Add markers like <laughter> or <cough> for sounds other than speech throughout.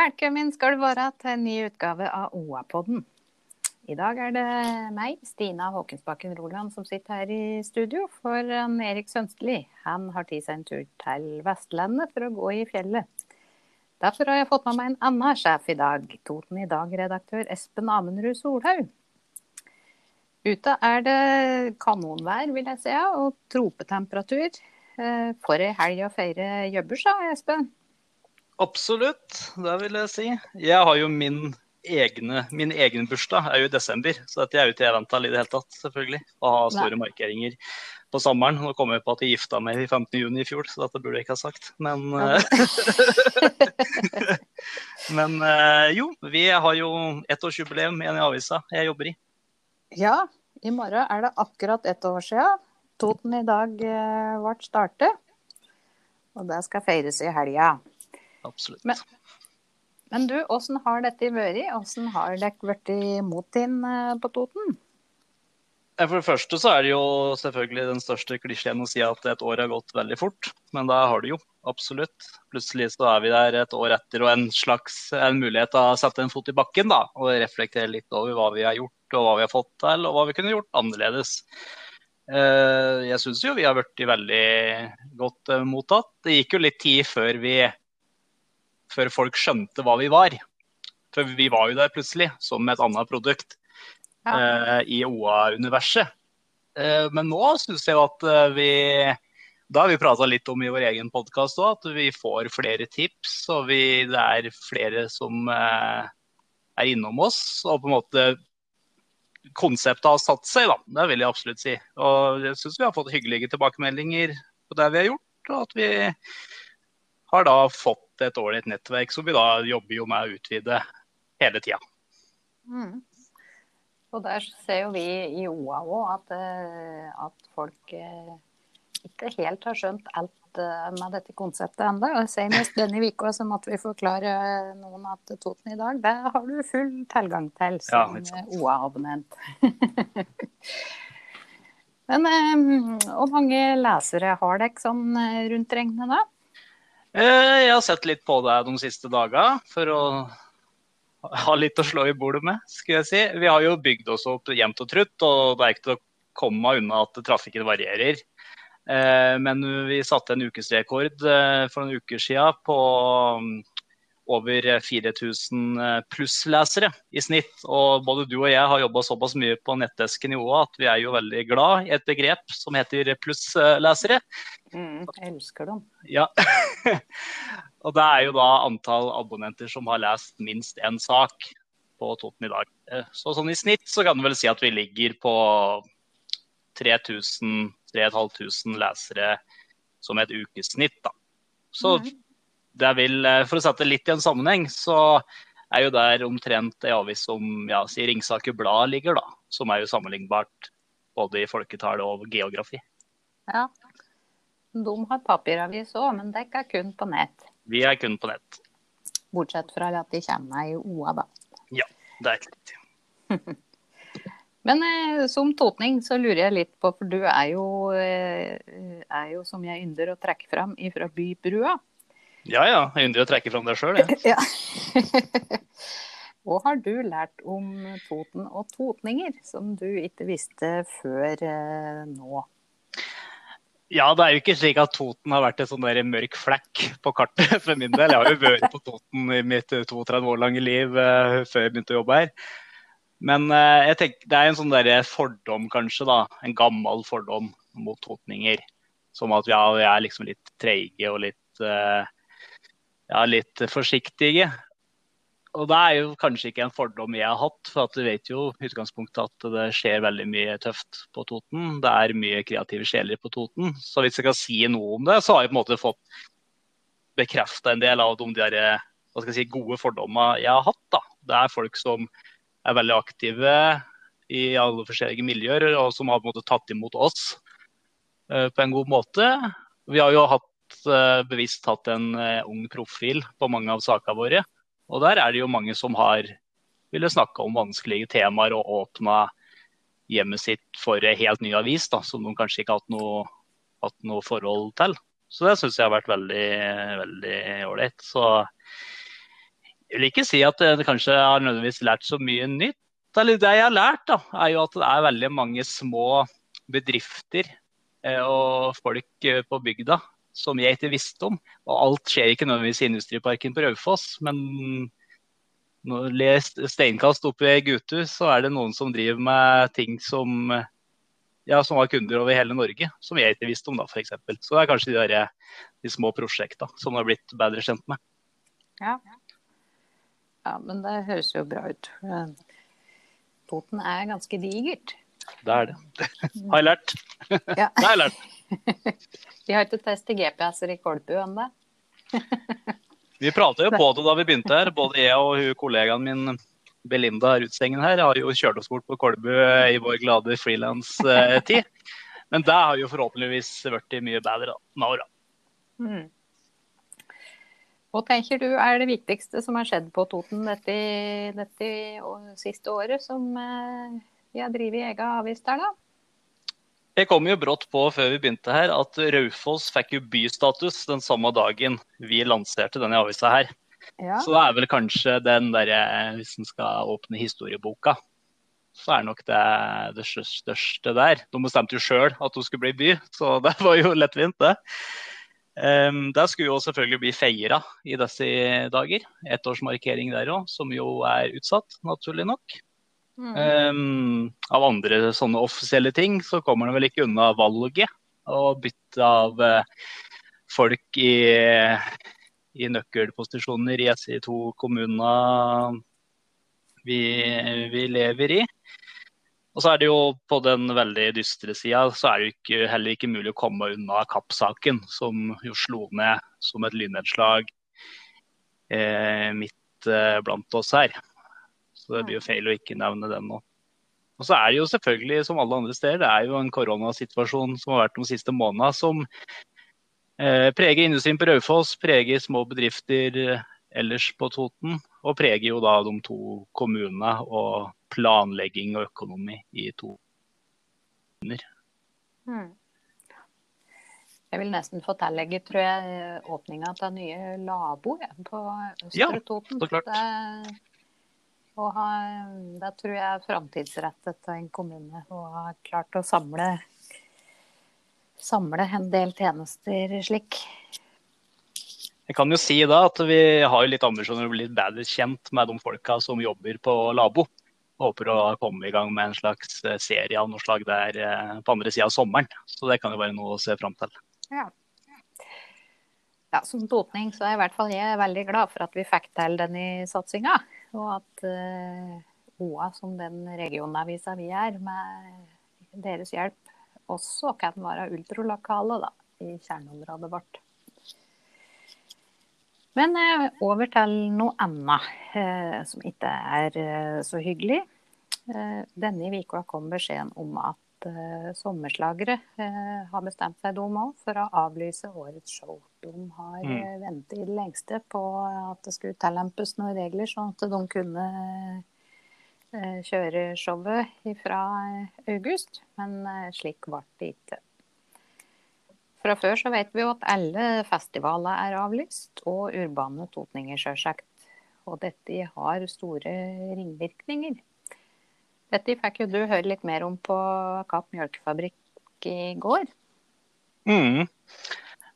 Velkommen skal du være til en ny utgave av OA-podden. I dag er det meg, Stina Håkensbakken Roland, som sitter her i studio. For Erik Sønsteli han har tatt seg en tur til Vestlandet for å gå i fjellet. Derfor har jeg fått med meg en annen sjef i dag. Toten i dag-redaktør Espen Amenrud Solhaug. Ute er det kanonvær, vil jeg si, og tropetemperatur. Eh, for ei helg å feire jobbers, sa Espen. Absolutt, det vil jeg si. Jeg har jo min egne, min egen bursdag er jo i desember, så dette er jo ikke jeg venta i det hele tatt, selvfølgelig. Å ha store Nei. markeringer på sommeren. Nå kom jeg på at jeg gifta meg i 15.6 i fjor, så dette burde jeg ikke ha sagt. Men, ja. Eh, <laughs> men eh, jo, vi har jo ettårsjubileum igjen i avisa jeg jobber i. Ja, i morgen er det akkurat ett år siden Toten i dag eh, ble startet. Og det skal feires i helga. Absolutt. Men, men du, åssen har dette vært? Åssen har dere blitt imot inn eh, på Toten? For det første så er det jo selvfølgelig den største klisjeen å si at et år har gått veldig fort. Men det har det jo, absolutt. Plutselig så er vi der et år etter og en slags en mulighet til å sette en fot i bakken da, og reflektere litt over hva vi har gjort og hva vi har fått til, og hva vi kunne gjort annerledes. Eh, jeg syns jo vi har blitt veldig godt eh, mottatt. Det gikk jo litt tid før vi før folk skjønte hva vi var. For vi var jo der plutselig som et annet produkt ja. uh, i OA-universet. Uh, men nå syns jeg at uh, vi Da har vi prata litt om i vår egen podkast òg, at vi får flere tips. Og vi, det er flere som er innom oss. Og på en måte konseptet har satt seg, da. Det vil jeg absolutt si. Og jeg syns vi har fått hyggelige tilbakemeldinger på det vi har gjort. Og at vi har da fått et ålreit nettverk som vi da jobber jo med å utvide hele tida. Mm. Og der ser jo vi i OA òg at, eh, at, folk eh, ikke helt har skjønt alt eh, med dette konseptet ennå. Senest denne uka så måtte vi forklare noen at Toten i dag, det har du full tilgang til som ja, OA-abonnent. <laughs> Men hvor mange lesere har dere sånn rundt regnet da? Eh, jeg har sett litt på deg de siste dagene for å ha litt å slå i bordet med, skulle jeg si. Vi har jo bygd oss opp jevnt og trutt, og det er ikke til å komme unna at trafikken varierer. Eh, men vi satte en ukesrekord eh, for noen uker siden på over 4000 eh, plusslesere i snitt. Og både du og jeg har jobba såpass mye på nettdesken i OA at vi er jo veldig glad i et begrep som heter plusslesere. Mm, jeg elsker dem. Ja. <laughs> og det er jo da antall abonnenter som har lest minst én sak på Toten i dag. Eh, så sånn i snitt så kan du vel si at vi ligger på 3000-3500 lesere som et ukesnitt, da. Så mm det vil, eh, For å sette litt i en sammenheng, så er jo der omtrent ei avis som ja, si Ringsaker Blad ligger, da. Som er jo sammenlignbart både i folketall og geografi. Ja. De har papiravis òg, men det er kun på nett. Vi er kun på nett. Bortsett fra at de kommer i OA, da. Ja, det er riktig. <laughs> men eh, som totning så lurer jeg litt på, for du er jo, eh, er jo som jeg ynder å trekke fram ifra Bybrua. Ja ja, jeg ynder å trekke fram det sjøl, jeg. Ja. <laughs> Hva <laughs> har du lært om Toten og totninger, som du ikke visste før eh, nå? Ja, det er jo ikke slik at Toten har vært en sånn mørk flekk på kartet for min del. Jeg har jo vært på Toten i mitt 32 år lange liv uh, før jeg begynte å jobbe her. Men uh, jeg tenker, det er en sånn der fordom, kanskje, da. En gammel fordom mot totninger. Som at ja, vi er liksom litt treige og litt uh, ja, litt forsiktige. Og det er jo kanskje ikke en fordom jeg har hatt, for du vet jo i utgangspunktet at det skjer veldig mye tøft på Toten. Det er mye kreative sjeler på Toten. Så hvis jeg kan si noe om det, så har jeg på en måte fått bekrefta en del av de der, si, gode fordommene jeg har hatt. Da. Det er folk som er veldig aktive i alle forskjellige miljøer, og som har på en måte tatt imot oss uh, på en god måte. Vi har jo hatt Eh, bevisst hatt en eh, ung profil på mange av sakene våre. Og der er det jo mange som har ville snakke om vanskelige temaer og åpna hjemmet sitt for en helt ny avis, da, som de kanskje ikke har hatt noe, hatt noe forhold til. Så det syns jeg har vært veldig veldig ålreit. Så Jeg vil ikke si at jeg kanskje har nødvendigvis lært så mye nytt. Eller det jeg har lært, da, er jo at det er veldig mange små bedrifter eh, og folk på bygda som jeg ikke visste om. Og alt skjer ikke nødvendigvis i Industriparken på Raufoss, men når jeg steinkast oppe i Guthus, så er det noen som driver med ting som ja, som har kunder over hele Norge, som jeg ikke visste om, da, f.eks. Så det er kanskje de, der, de små prosjektene som har blitt bedre kjent med. Ja. ja, men det høres jo bra ut. Poten er ganske digert. Det er det. har jeg lært. Ja. det har jeg lært. <laughs> Vi har ikke testet GPS-er i Kolbu ennå. vi prata jo på det da vi begynte her. Både jeg og hun, kollegaen min Belinda Rutsengen her har jo kjørt oss bort på Kolbu i vår glade frilanstid. Men det har jo forhåpentligvis blitt mye bedre da, med. Mm. Hva tenker du er det viktigste som har skjedd på Toten dette, dette siste året, som eh, vi har drevet egen avis der, da? Jeg kom jo brått på før vi begynte her at Raufoss fikk jo bystatus den samme dagen vi lanserte denne avisa her. Ja. Så det er vel kanskje den derre Hvis en skal åpne historieboka, så er nok det det største der. De bestemte jo sjøl at hun skulle bli by, så <laughs> det var jo lettvint, det. Um, det skulle jo selvfølgelig bli feira i disse dager. Ettårsmarkering der òg, som jo er utsatt, naturlig nok. Um, av andre sånne offisielle ting så kommer han vel ikke unna valget og bytte av uh, folk i i nøkkelposisjoner i de to kommunene vi, vi, lever i. Og så er det jo på den veldig dystre sida så er det jo ikke, heller ikke mulig å komme unna Kapp-saken, som jo slo ned som et lynnedslag eh, midt eh, blant oss her. Så det blir jo feil å ikke nevne den nå. Og så er det jo selvfølgelig, som alle andre steder, det er jo en koronasituasjon som har vært de siste månedene, som Eh, preger industrien på Raufoss, preger små bedrifter eh, ellers på Toten. Og preger jo da de to kommunene og planlegging og økonomi i to kommuner. Hmm. Jeg vil nesten tillegge, tror jeg, åpninga av nye Labo på Østre Toten. Ja, så klart. Det, ha, det tror jeg er framtidsrettet av en kommune å ha klart å samle samle en del tjenester slik. Jeg kan jo si da at vi har litt ambisjoner om å bli litt bedre kjent med de folka som jobber på Labo. Håper å komme i gang med en slags eh, serie av noe slag der eh, på andre sida av sommeren. Så det kan jo være noe å se fram til. Ja. ja. Som totning så er i hvert fall jeg veldig glad for at vi fikk til denne satsinga. Og at uh, OA som den regionavisa vi er, med deres hjelp også kan være ultralokale da, i kjerneområdet vårt. Men eh, over til noe annet eh, som ikke er eh, så hyggelig. Eh, denne uka kom beskjeden om at eh, sommerslagere eh, har bestemt seg dom òg for å avlyse årets show. De har mm. ventet i det lengste på at det skulle tillempes noen regler, sånn at de kunne kjøre showet fra eh, august, men eh, slik ble det ikke. Fra før så vet vi jo at alle festivaler er avlyst, og urbane totninger sjølsagt. Og dette har store ringvirkninger. Dette fikk jo du høre litt mer om på Kapp mjølkefabrikk i går. Mm.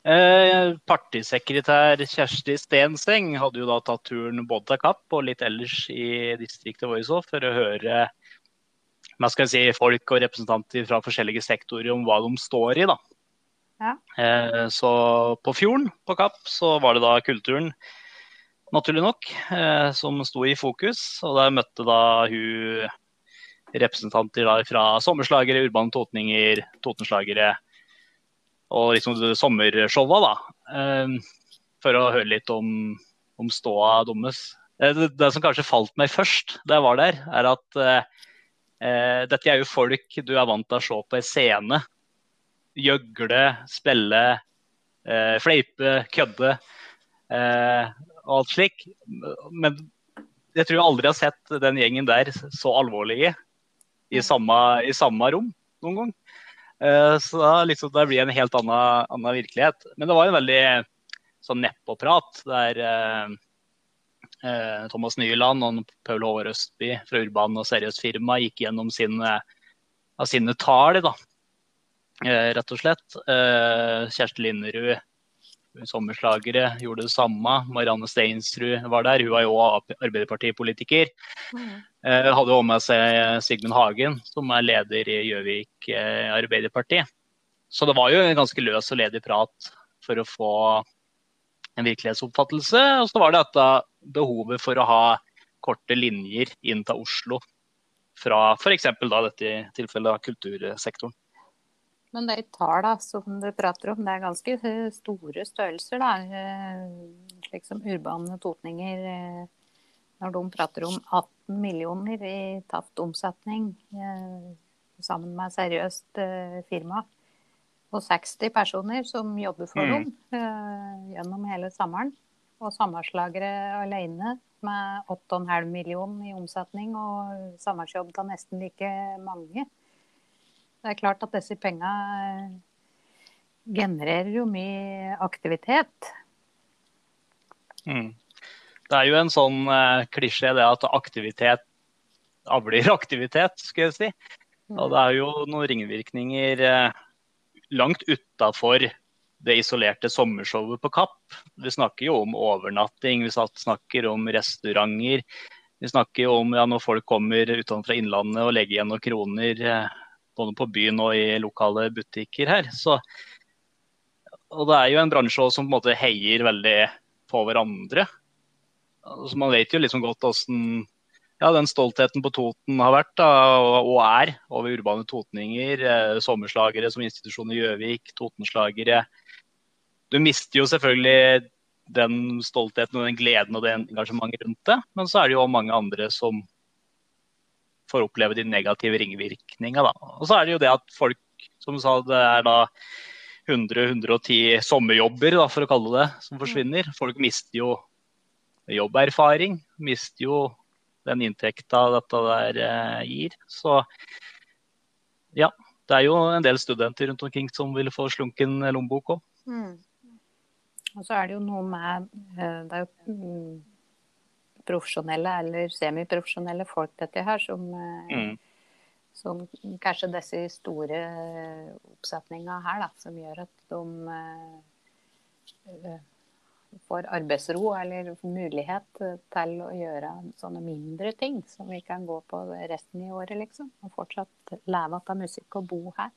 Eh, partisekretær Kjersti Stenseng hadde jo da tatt turen både til Kapp og litt ellers i distriktet vårt òg, for å høre si, folk og representanter fra forskjellige sektorer om hva de står i. da. Ja. Eh, så på fjorden på Kapp så var det da kulturen, naturlig nok, eh, som sto i fokus. Og der møtte da hun representanter fra sommerslagere, urbane totninger, totenslagere og liksom sommershowa, da. Ehm, for å høre litt om, om ståa deres. Eh, det, det, som kanskje falt meg først da jeg var der, er at eh, eh, dette er jo folk du er vant til å se på en scene. Gjøgle, spille, eh, fleipe, kødde eh, og alt slik. Men jeg tror jeg aldri har sett den gjengen der så alvorlige i samme, i samme rom noen gang. Eh, så da liksom, det blir en helt annen, annen, virkelighet. Men det var en veldig sånn nedpå-prat der Eh, Thomas Nyland og Paul Håvard Østby fra Urban og Seriøst Firma gikk gjennom sine, sine tall, da. Rett og slett. Kjersti Linderud, sommerslagere, gjorde det samme. Marianne Steinsrud var der, hun var jo Arbeiderpartipolitiker. Mm. Hadde også med seg Sigmund Hagen, som er leder i Gjøvik Arbeiderparti. Så det var jo en ganske løs og ledig prat for å få en virkelighetsoppfattelse. Og så var det dette behovet for å ha korte linjer inn til Oslo fra f.eks. dette tilfellet kultursektoren. Men de tallene som du prater om, det er ganske store størrelser, da. Eh, slik som urbane totninger. Eh, når de prater om 18 millioner i tapt omsetning eh, sammen med seriøst firma og 60 personer som jobber for mm. dem gjennom hele sommeren. Og sammerslagere alene med 8,5 millioner i omsetning og sammersjobb av nesten like mange. Det er klart at disse pengene eh, genererer jo mye aktivitet. Mm. Det er jo en sånn eh, klisjé det at aktivitet avler aktivitet, skal jeg si. Mm. Og det er jo noen ringvirkninger eh, langt utafor det isolerte sommershowet på Kapp. Vi snakker jo om overnatting, vi snakker om restauranter. Vi snakker jo om ja, når folk kommer utenfra Innlandet og legger igjen noen kroner eh, både på byen og i lokale butikker her. Så, og det er jo en bransje som på en måte heier veldig på hverandre. Altså, man vet jo liksom godt hvordan ja, den stoltheten på Toten har vært da, og, er over urbane totninger. Eh, sommerslagere som institusjon i Gjøvik, Totenslagere. Du mister jo selvfølgelig den stoltheten og den gleden og det engasjementet rundt det. Men så er det jo mange andre som får oppleve de negative ringvirkningene. Og så er det jo det at folk, som du sa, det er da 100-110 sommerjobber, da, for å kalle det, som forsvinner. Folk mister jo jobberfaring. Mister jo den inntekta dette der eh, gir. Så ja, det er jo en del studenter rundt omkring som vil få slunken lommebok òg. Mm. Og så er det jo noe med eh, Det er jo mm, profesjonelle eller semiprofesjonelle folk, dette her, som, eh, mm. som kanskje disse store oppsetningene her, da, som gjør at de får arbeidsro eller mulighet til å gjøre sånne mindre ting som vi kan gå på resten i året, liksom. Og fortsatt leve av musikk og bo her.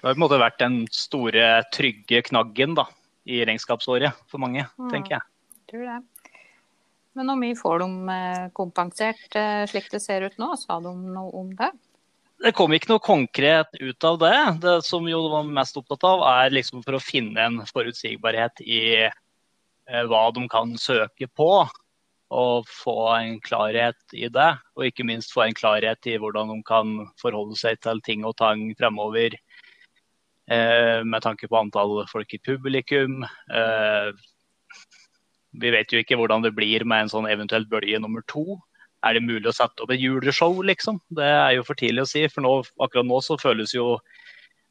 Det har på en måte vært den store, trygge knaggen da, i regnskapsåret for mange, mm, tenker jeg. Tror det. Men hvor mye får de eh, kompensert eh, slik det ser ut nå? Sa de noe om det? Det kom ikke noe konkret ut av det. Det som jo var mest opptatt av, er liksom for å finne en forutsigbarhet i Eh, hva de kan søke på, og få en klarhet i det. Og ikke minst få en klarhet i hvordan de kan forholde seg til ting og tang fremover. Med tanke på antall folk i publikum. Vi vet jo ikke hvordan det blir med en sånn eventuelt bølge nummer to. Er det mulig å sette opp et juleshow, liksom? Det er jo for tidlig å si. For nå, akkurat nå så føles jo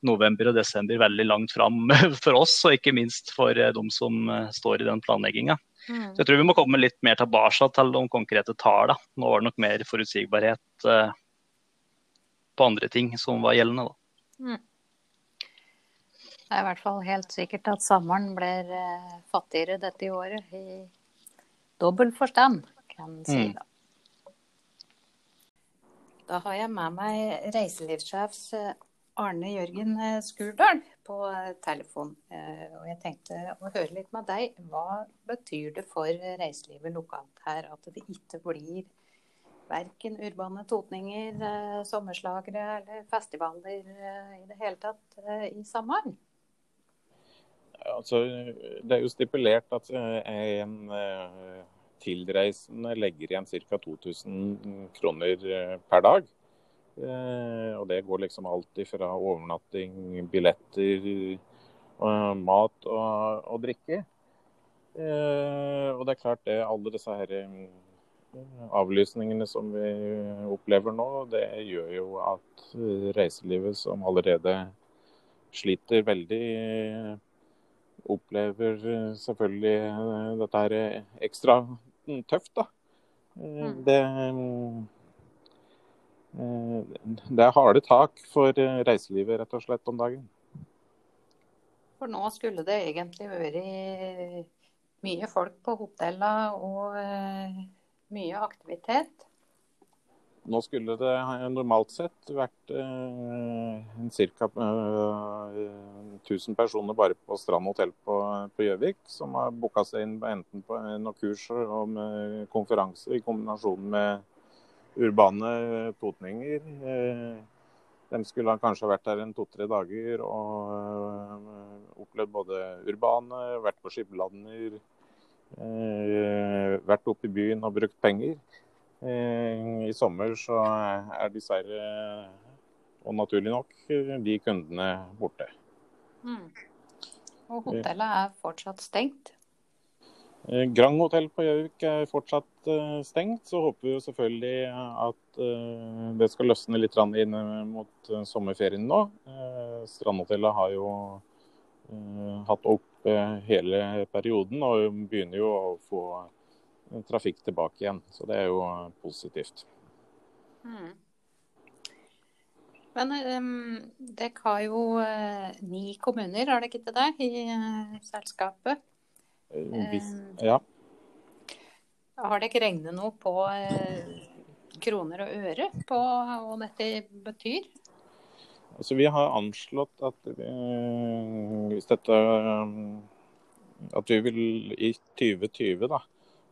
november og desember veldig langt fram <laughs> for oss, og ikke minst for eh, de som eh, står i den planlegginga. Mm. Så jeg tror vi må komme litt mer tilbake til de konkrete tallene. Nå var det nok mer forutsigbarhet eh, på andre ting som var gjeldende. da. Mm. Det er i hvert fall helt sikkert at sommeren blir fattigere dette året, i dobbel forstand, kan en si. Mm. da. Har jeg med meg reiselivssjef Arne Jørgen eh, Skurdal på eh, telefon. Eh, og jeg tenkte å høre litt med deg. Hva betyr det for reiselivet lokalt her at det ikke blir verken urbane totninger, sommerslagere eller festivaler i det hele tatt i Samaren? Altså, det er jo stipulert at en tilreisende legger igjen ca. 2000 kroner per dag. Eh, og det går liksom alltid fra overnatting, billetter, eh, mat og, og drikke. Eh, og det er klart det, alle disse her avlysningene som vi opplever nå, det gjør jo at reiselivet, som allerede sliter veldig, opplever selvfølgelig dette her ekstra tøft, da. Mm. Det, det er harde tak for reiselivet, rett og slett, om dagen. For nå skulle det egentlig vært mye folk på hotellene og eh, mye aktivitet. Nå skulle det normalt sett vært eh, ca. Eh, 1000 personer bare på Strand hotell på Gjøvik, som har booka seg inn enten på noen kurs og med konferanse i kombinasjon med urbane totninger. Eh, de skulle kanskje vært der en to-tre dager og eh, opplevd både urbane, vært på skipladner, eh, vært oppe i byen og brukt penger. Eh, I sommer så er dessverre, og naturlig nok, de kundene borte. Mm. Og hotellet er fortsatt stengt. Eh, Grand hotell på Gjøvik er fortsatt eh, stengt. Så håper vi jo selvfølgelig at det skal løsne litt inn mot sommerferien nå. Strandhotellet har jo hatt opp hele perioden og begynner jo å få trafikk tilbake igjen. Så det er jo eh, positivt. Mm. Men um, dere har jo uh, ni kommuner, har dere ikke det, i uh, selskapet? Hvis, ja. Har dere regnet noe på kroner og øre på hva dette betyr? Altså, vi har anslått at vi, hvis dette At vi vil i 2020 da,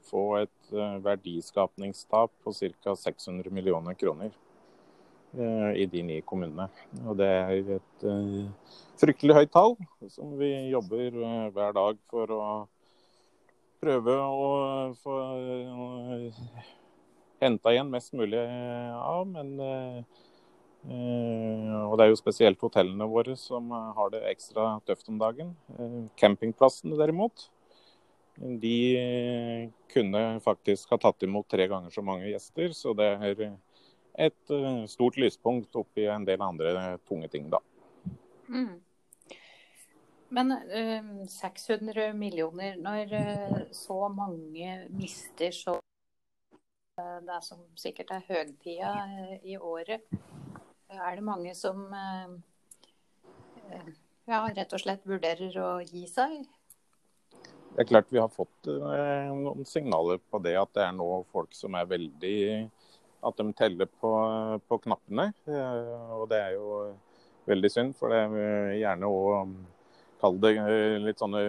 få et eh, verdiskapningstap på ca. 600 millioner kroner eh, i de ni kommunene. Og det er et eh, fryktelig høyt tall som vi jobber hver dag for å prøve å få henta igjen mest mulig av. Men og det er jo spesielt hotellene våre som har det ekstra tøft om dagen. Campingplassene derimot, de eh, kunne faktisk ha tatt imot tre ganger så mange gjester. Så det er et eh, stort lyspunkt oppi en del andre tunge ting, da. Mm. Men uh, 600 millioner, når uh, så mange mister så uh, det som sikkert er høgtida eh, i året, er det mange som eh, eh, ja, rett og slett vurderer å gi seg? Det er klart vi har fått eh, noen signaler på det at det er nå folk som er veldig At de teller på, på knappene. Eh, og det er jo veldig synd, for det er gjerne å kalle det eh, litt sånne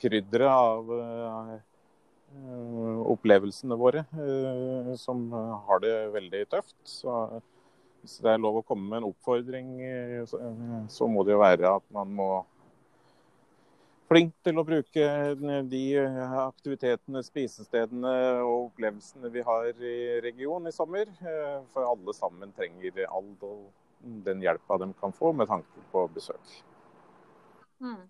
kryddere av opplevelsene våre, som har det veldig tøft. Så hvis det er lov å komme med en oppfordring, så må det jo være at man må flink til å bruke de aktivitetene, spisestedene og opplevelsene vi har i regionen i sommer. Eh, For alle sammen trenger all den hjelpa de kan få med tanke på besøk. Mm.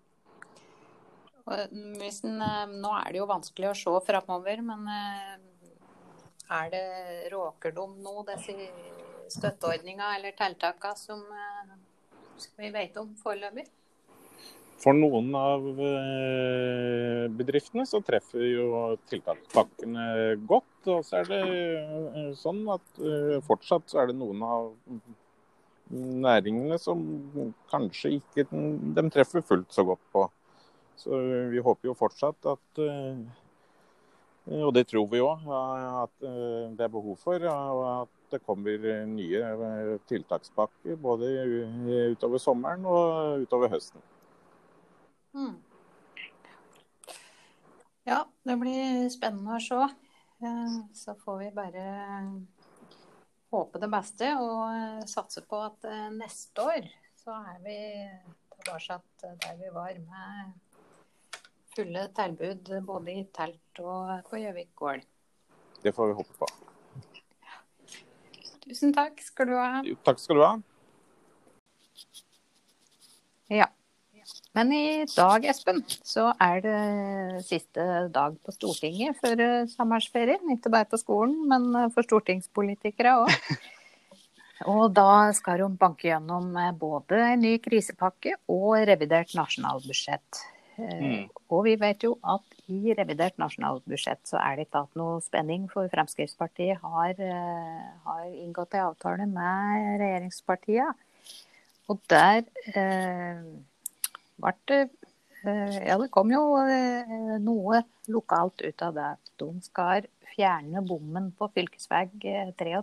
Og Hvis en, eh, nå er det jo vanskelig å se framover, men eh, er det råker de nå, disse støtteordninga eller tiltakene som eh, vi vet om foreløpig? For noen av eh, bedriftene så treffer jo tiltakspakkene godt. Og så er det eh, sånn at eh, fortsatt så er det noen av næringene som kanskje ikke de treffer fullt så godt på. Så vi håper jo fortsatt at og det tror vi òg, at det er behov for. At det kommer nye tiltakspakker både utover sommeren og utover høsten. Mm. Ja, det blir spennende å se. Eh, Så får vi bare håpe det beste og eh, satse på at eh, neste år så er vi tilbake der vi var med fulle tilbud både i telt og på Gjøvik gård. Det får vi håpe på. Tusen takk skal du ha. Takk skal du ha. Ja. Men i dag, Espen, så er det siste dag på Stortinget før eh, sommerferien. Ikke bare på skolen, men eh, for stortingspolitikere òg. <laughs> Og da skal de banke gjennom eh, både en ny krisepakke og revidert nasjonalbudsjett. Mm. Og vi vet jo at i revidert nasjonalbudsjett så er det ikke hatt noe spenning, for Fremskrittspartiet har, har inngått en avtale med regjeringspartiene. Og der eh, ble det Ja, det kom jo noe lokalt ut av det. De skal fjerne bommen på fv. 33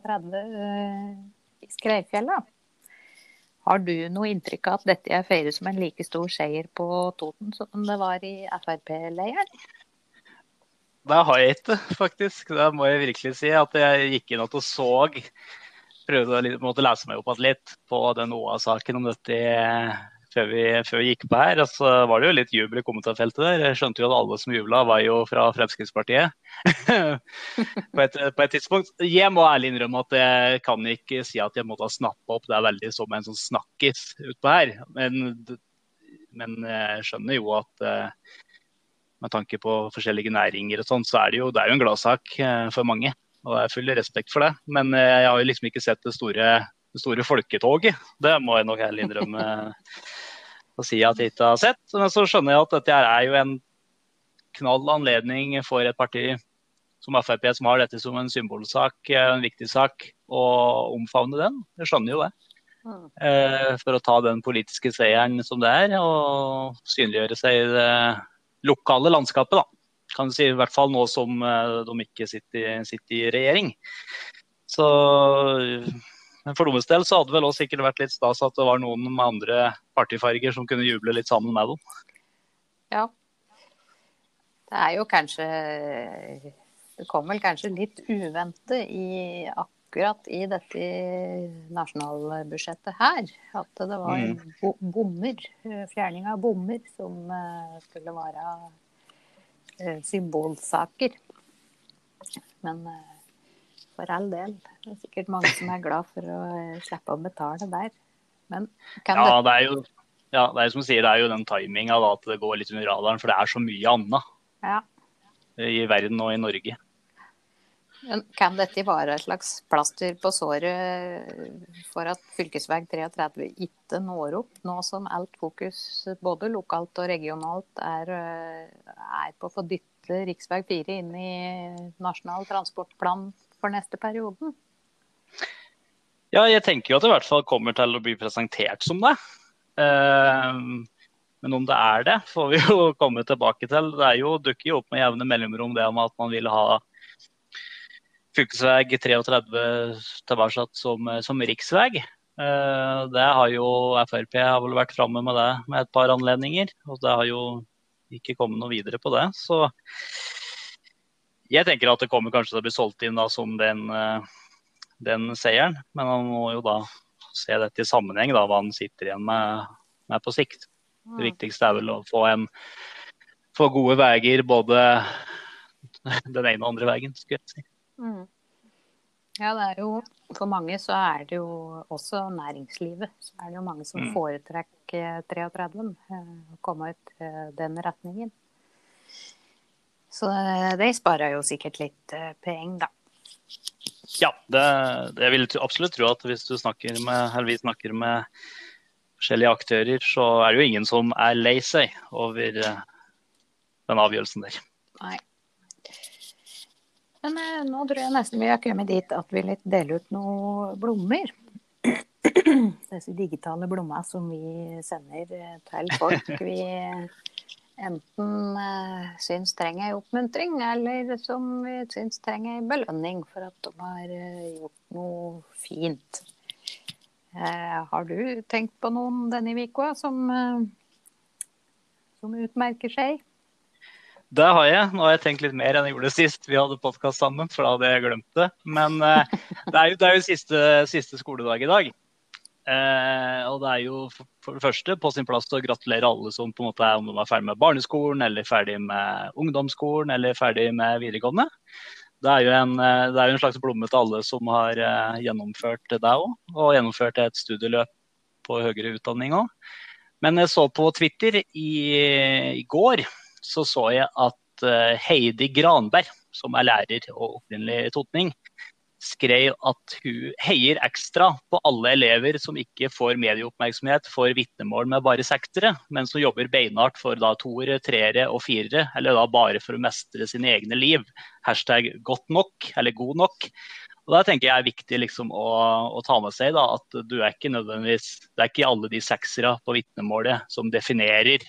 i Skreifjella. Har du noe inntrykk av at dette er feiret som en like stor seier på Toten som det var i Frp-leiren? Det har jeg ikke, faktisk. Det må jeg virkelig si. At jeg gikk inn og så Prøvde å lese meg opp litt på den OA-saken om dette før vi, før vi, gikk på her. Og så var det jo litt jubel i kommentarfeltet der. Jeg skjønte jo at alle som jubla, var jo fra Fremskrittspartiet. <laughs> på, et, på, et, tidspunkt. Jeg må ærlig innrømme at jeg kan ikke si at jeg måtte ha snappa opp det er veldig som en sånn snakkis utpå her. Men, men, jeg skjønner jo at eh, med tanke på forskjellige næringer og sånn, så er det jo, det er jo en gladsak eh, for mange. Og jeg har full respekt for det. Men eh, jeg har jo liksom ikke sett det store, det store folketoget. Det må jeg nok ærlig innrømme å si at jeg ikke har sett. Men så skjønner jeg at dette er jo en knall anledning for et parti som Frp, som har dette som en symbolsak, en viktig sak, å omfavne den. Jeg skjønner jo det. Eh, for å ta den politiske seieren som det er, og synliggjøre seg i det lokale landskapet. da. Kan du si, I hvert fall nå som eh, de ikke sitter, sitter i regjering. Så for deres del så hadde det vel også sikkert vært litt stas at det var noen med andre partifarger som kunne juble litt sammen med dem. Ja. Det er jo kanskje Det kom vel kanskje litt uvente i akkurat i dette nasjonalbudsjettet her. At det var mm. bommer, fjerning av bommer, som eh, skulle være eh, symbolsaker. Men eh, for all del. Det er sikkert mange som er glad for å eh, slippe å betale der. Men kan ja, det... er jo, ja, det er som sier, det er jo den timinga at det går litt under radaren. For det er så mye annet ja. i verden og i Norge. Men kan dette være et slags plaster på såret for at fv. 33 ikke når opp, nå som alt fokus både lokalt og regionalt er, eh, er på å få dytte rv. 4 inn i Nasjonal transportplan for neste perioden? Ja, jeg tenker jo at det i hvert fall kommer til å bli presentert som det. Uh, men om det er det, får vi jo <laughs> komme tilbake til. Det jo, dukker jo opp med jevne mellomrom det om at man vil ha fylkesveg 33 tilbake som, som riksvei. Uh, det har jo Frp har vel vært framme med det med et par anledninger. Og det har jo ikke kommet noe videre på det. Så jeg tenker at det kommer kanskje til å bli solgt inn da, som den, eh, den seieren. Men han må jo da se dette i sammenheng, da, hva han sitter igjen med, med på sikt. Det viktigste er vel å få, en, få gode veier både <laughs> den ene og andre veien, skulle jeg si. Mm. Ja, det er jo For mange så er det jo også næringslivet. Så er det jo mange som mm. foretrekker 33, eh, å komme ut den retningen. Så de sparer jo sikkert litt eh, penger, da. Ja, det, jeg vil absolutt tro at hvis du snakker med, vi snakker med forskjellige aktører, så er det jo ingen som er lei seg over eh, den avgjørelsen der. Nei. Men eh, nå tror jeg nesten vi har kommet dit at vi litt deler ut noen blomster. <clears throat> Disse digitale blommene som vi sender til folk. <laughs> Vi enten uh, syns trenger ei oppmuntring, eller som syns trenger ei belønning for at de har uh, gjort noe fint. Uh, har du tenkt på noen denne uka som, som utmerker seg? Det har jeg. Nå har jeg tenkt litt mer enn jeg gjorde sist vi hadde podkast sammen, for da hadde jeg glemt det. Men det er jo, det er jo siste, siste skoledag i dag. Eh, og det er jo for det første på sin plass å gratulere alle som på en måte er om de er ferdig med barneskolen, eller ferdig med ungdomsskolen eller ferdig med videregående. Det er jo en, eh, det er en slags blomme til alle som har eh, gjennomført det òg, og gjennomført et studieløp på høyere utdanning òg. Men jeg så på Twitter i, i, går, så så jeg at eh, Heidi Granberg, som er lærer og opprinnelig totning, skrev at hun heier ekstra på alle elever som ikke får medieoppmerksomhet for vitnemål med bare sektere, men som jobber beinhardt for da toere, treere og firere, eller da bare for å mestre sine egne liv. Hashtag godt nok, eller god nok. Og da tenker jeg er viktig liksom å, å, ta med seg da, at du er ikke nødvendigvis Det er ikke alle de seksere på vitnemålet som definerer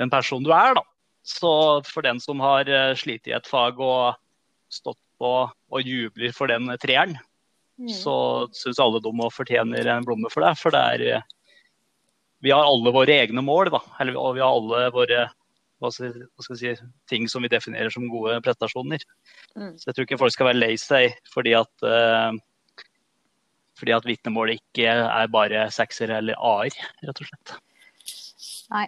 den personen du er. da. Så for den som har eh, slitt i et fag og stått og, og jubler for den treeren, mm. så syns alle de må fortjener en blomme for det. For det er Vi har alle våre egne mål, da. Eller, og vi har alle våre hva skal, hva si, ting som vi definerer som gode prestasjoner. Mm. Så jeg tror ikke folk skal være lei seg fordi at uh, fordi at vitnemålet ikke er bare sekser eller a-er, rett og slett. Nei.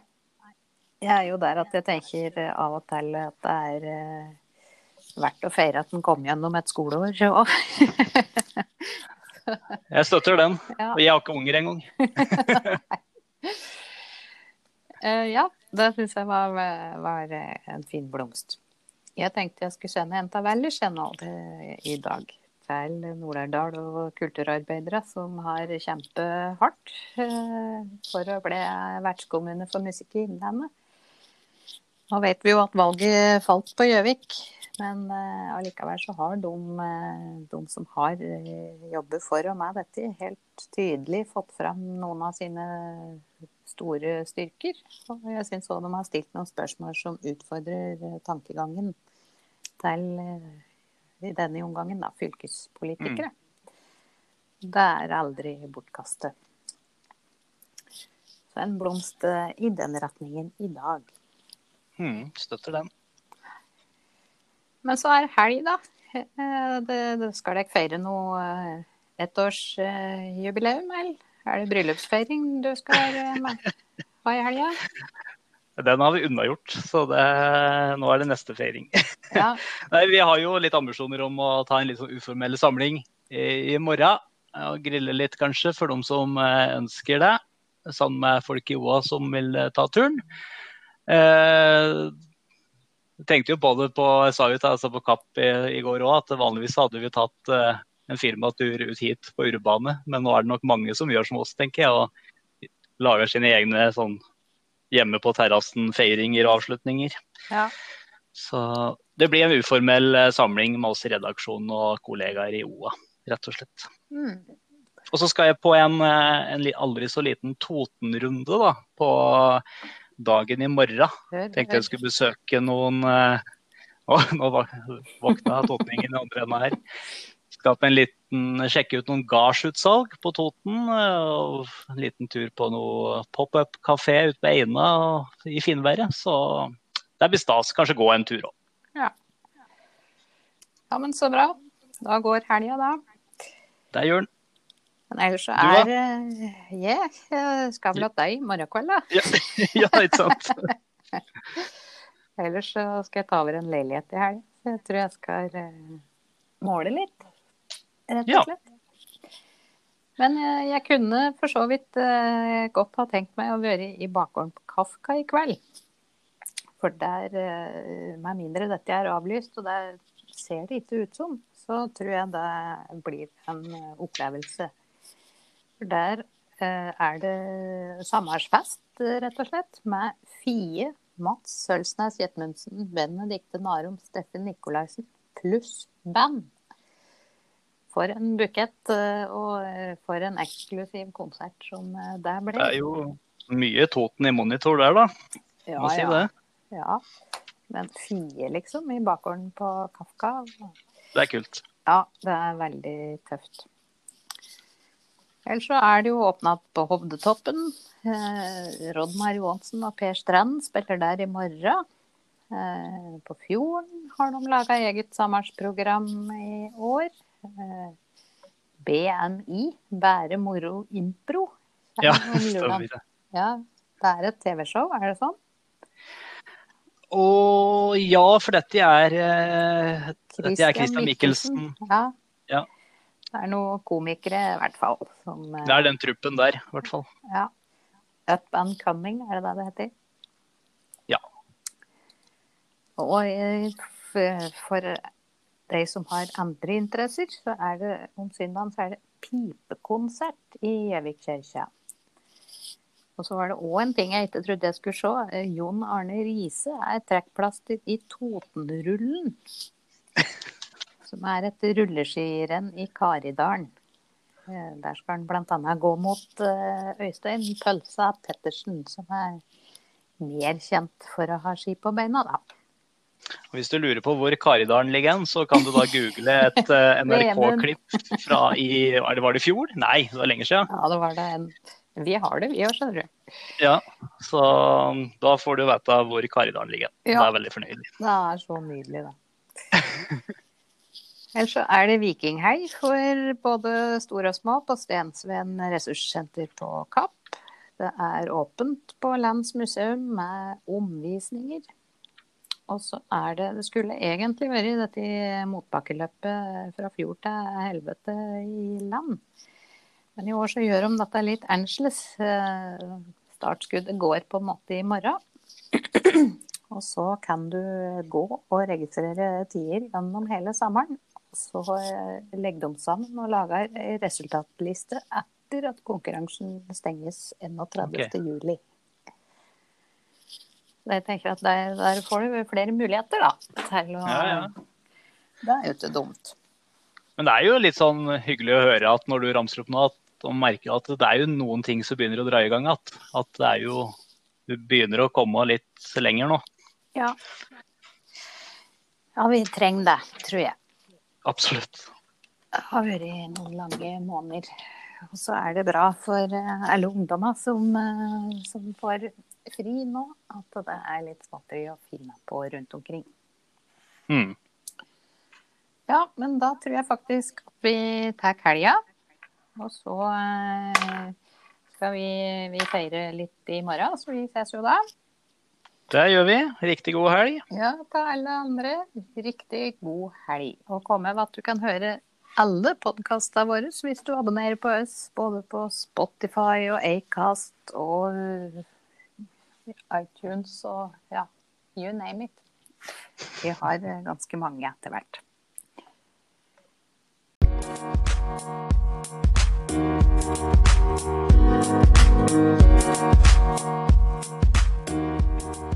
Jeg er jo der at jeg tenker av og til at det er uh verdt å feire at den kom gjennom et skoleår òg. <laughs> jeg støtter den. Og jeg har ikke unger engang. uh, <laughs> <laughs> ja, det syns jeg var, var, en fin blomst. Jeg tenkte jeg skulle sende en av Vellerskjena i dag. Til Nord-Aurdal og kulturarbeidere som har kjempehardt uh, for å bli vertskommune for Musikk i Innlandet. Nå vet vi jo at valget falt på Gjøvik, men uh, allikevel så har de, uh, de som har uh, jobber for og med dette, helt tydelig fått fram noen av sine store styrker. Og jeg syns òg de har stilt noen spørsmål som utfordrer tankegangen til i denne omgangen, da, fylkespolitikere. Mm. Det er aldri bortkastet. Så en blomst i den retningen i dag. Mm, støtter den. Men så er helg, da. Eh, det, det skal dere feire noe eh, ettårsjubileum, eller? Er det bryllupsfeiring du skal eh, ha i helga? Den har vi unnagjort, så det, nå er det neste feiring. Ja. <laughs> Nei, vi har jo litt ambisjoner om å ta en litt sånn uformell samling i, i morgen. Og grille litt, kanskje, for de som ønsker det. Sammen med folk i OA som vil ta turen. Eh, jeg tenkte jo både på jeg sa jo altså på Kapp i, i går òg, at vanligvis hadde vi tatt uh, en firmatur ut hit på urbane, men nå er det nok mange som gjør som oss, tenker jeg. Og lager sine egne sånn hjemme på terrassen-feiringer og avslutninger. Ja. Så det blir en uformell uh, samling med oss i redaksjonen og kollegaer i OA, rett og slett. Mm. Og så skal jeg på en, uh, en aldri så liten Toten-runde da, på dagen i morgen. Tenkte jeg skulle besøke noen <laughs> Å, eh, Nå våkna totningen i andre enden her. Skal på en liten, sjekke ut noen gardsutsalg på Toten. Eh, og En liten tur på noe pop-up-kafé ute på Eina i finværet. Så det blir stas. Kanskje gå en tur òg. Ja. ja, men så bra. Da går helga, da. Det gjør den. Ellers så er yeah, jeg skal vel ha deg i morgen kveld, da. ja, <laughs> ja, ikke sant. <laughs> ellers så skal jeg ta over en leilighet i helg. Jeg tror jeg skal uh, måle litt, rett og slett. Ja. Men uh, jeg kunne for så vidt uh, godt ha tenkt meg å være i bakgården på Kafka i kveld. For der, med mindre dette er avlyst, og det ser det ikke ut som, så tror jeg det blir en opplevelse for der eh, er det samværsfest, rett og slett, med Fie, Mats Sølsnes Jetmundsen, Benedicte Narum, Steffen Nikolaisen pluss band. For en bukett eh, og eh, for en eksklusiv konsert som det ble. Det er jo mye Toten i monitor der, da. Ja, Må si ja. det. Ja. Men Fie, liksom, i bakgården på Kafka. Det er kult. Ja, det er veldig tøft. Ellers så er det jo åpna på Hovdetoppen. Eh, Rodmar Johansen og Per Strand spiller der i morgen. Eh, på Fjorden har de laga eget sommerprogram i år. Eh, BMI, Bære moro impro. Ja, <laughs> stemmer det. Ja, det er et TV-show, er det sånn? Og ja, for dette er, uh, dette er Christian Michelsen. Ja. Det er noen komikere, i hvert fall. Som, det er den truppen der, i hvert fall. Ja. Up and coming, er det det det heter? Ja. Og for de som har andre interesser, så er det om søndagen så er det pipekonsert i Gjøvikkirka. Og så var det òg en ting jeg ikke trodde jeg skulle se. Eh, Jon Arne Riise er trekkplaster i Totenrullen. <laughs> Som er et rulleskirenn i Karidalen. Eh, Der skal han bl.a. gå mot eh, Øystein Pølsa Pettersen, som er mer kjent for å ha ski på beina, da. Og Hvis du lurer på hvor Karidalen ligger, hen, så kan du da google et <laughs> eh, NRK-klipp fra i det, Var det i fjor? Nei, det var lenge siden. Ja, det var det Vi har det, vi òg, skjønner du. Ja, så um, da får du vite hvor Karidalen ligger. Ja. Det er veldig fornøyelig. Det er så nydelig, da. <laughs> Ellers så er det vikinghei for både store og små på Stensveen ressurssenter på Kapp. Det er åpent på Lands museum med omvisninger. Og så er det Det skulle egentlig vært dette motbakkeløpet fra fjord til helvete i land. Men i år så gjør de dette litt annerledes. Eh, Startskuddet går på en måte i morgen. Og så kan du gå og registrere tider gjennom hele sommeren. Så legger de sammen og lager en resultatliste etter at konkurransen stenges 31. juli. Jeg tenker at der, der får du flere muligheter, da. Til å, Ja, ja. Det er jo ikke dumt. Men det er jo litt sånn hyggelig å høre at når du ramser opp nå, at man merker at det er jo noen ting som begynner å dra i gang igjen. At det er jo Du begynner å komme litt lenger nå. Ja. ja, vi trenger det, tror jeg. Absolutt. Det har vært noen lange måneder. Og så er det bra for eh, alle ungdommer som, eh, som får fri nå, at det er litt småtteri å finne på rundt omkring. Mm. Ja, men da tror jeg faktisk at vi tar helga. Og så eh, skal vi, vi feire litt i morgen, så vi ses jo da. Det gjør vi. Riktig god helg. Ja, til alle andre. Riktig god helg. Og kom med at du kan høre alle podkastene våre hvis du abonnerer på oss, både på Spotify og Acast og eh, iTunes og ja, you name it. Vi har eh, ganske mange etter hvert. Thank